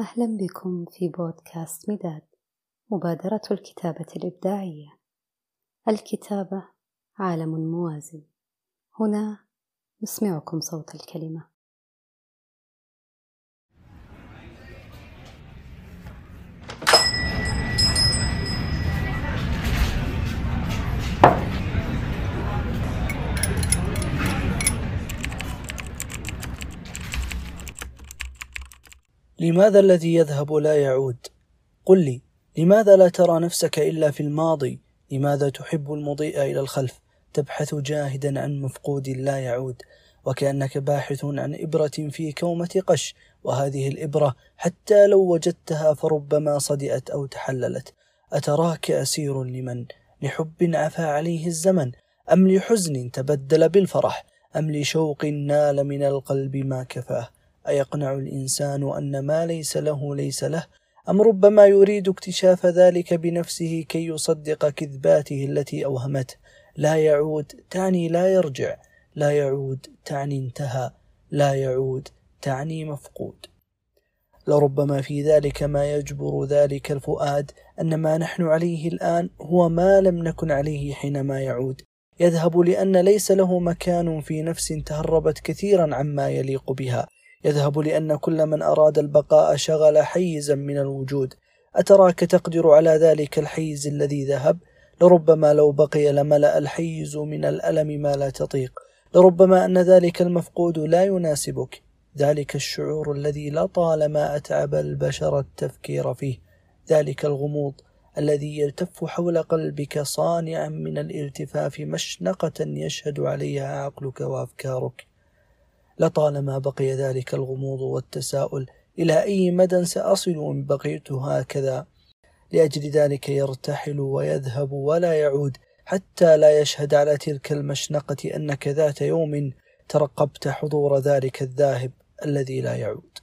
أهلا بكم في بودكاست مداد مبادرة الكتابة الإبداعية. الكتابة عالم موازي هنا نسمعكم صوت الكلمة. لماذا الذي يذهب لا يعود؟ قل لي لماذا لا ترى نفسك إلا في الماضي؟ لماذا تحب المضيء إلى الخلف؟ تبحث جاهدا عن مفقود لا يعود وكأنك باحث عن إبرة في كومة قش وهذه الإبرة حتى لو وجدتها فربما صدئت أو تحللت. أتراك أسير لمن؟ لحب عفى عليه الزمن؟ أم لحزن تبدل بالفرح؟ أم لشوق نال من القلب ما كفاه؟ أيقنع الإنسان أن ما ليس له ليس له أم ربما يريد اكتشاف ذلك بنفسه كي يصدق كذباته التي أوهمته. لا يعود تعني لا يرجع. لا يعود تعني انتهى. لا يعود تعني مفقود. لربما في ذلك ما يجبر ذلك الفؤاد أن ما نحن عليه الآن هو ما لم نكن عليه حينما يعود. يذهب لأن ليس له مكان في نفس تهربت كثيرا عما يليق بها. يذهب لأن كل من أراد البقاء شغل حيزا من الوجود. أتراك تقدر على ذلك الحيز الذي ذهب؟ لربما لو بقي لملأ الحيز من الألم ما لا تطيق. لربما أن ذلك المفقود لا يناسبك. ذلك الشعور الذي لطالما أتعب البشر التفكير فيه. ذلك الغموض الذي يلتف حول قلبك صانعا من الالتفاف مشنقة يشهد عليها عقلك وأفكارك. لطالما بقي ذلك الغموض والتساؤل إلى أي مدى سأصل إن بقيت هكذا. لأجل ذلك يرتحل ويذهب ولا يعود حتى لا يشهد على تلك المشنقة أنك ذات يوم ترقبت حضور ذلك الذاهب الذي لا يعود.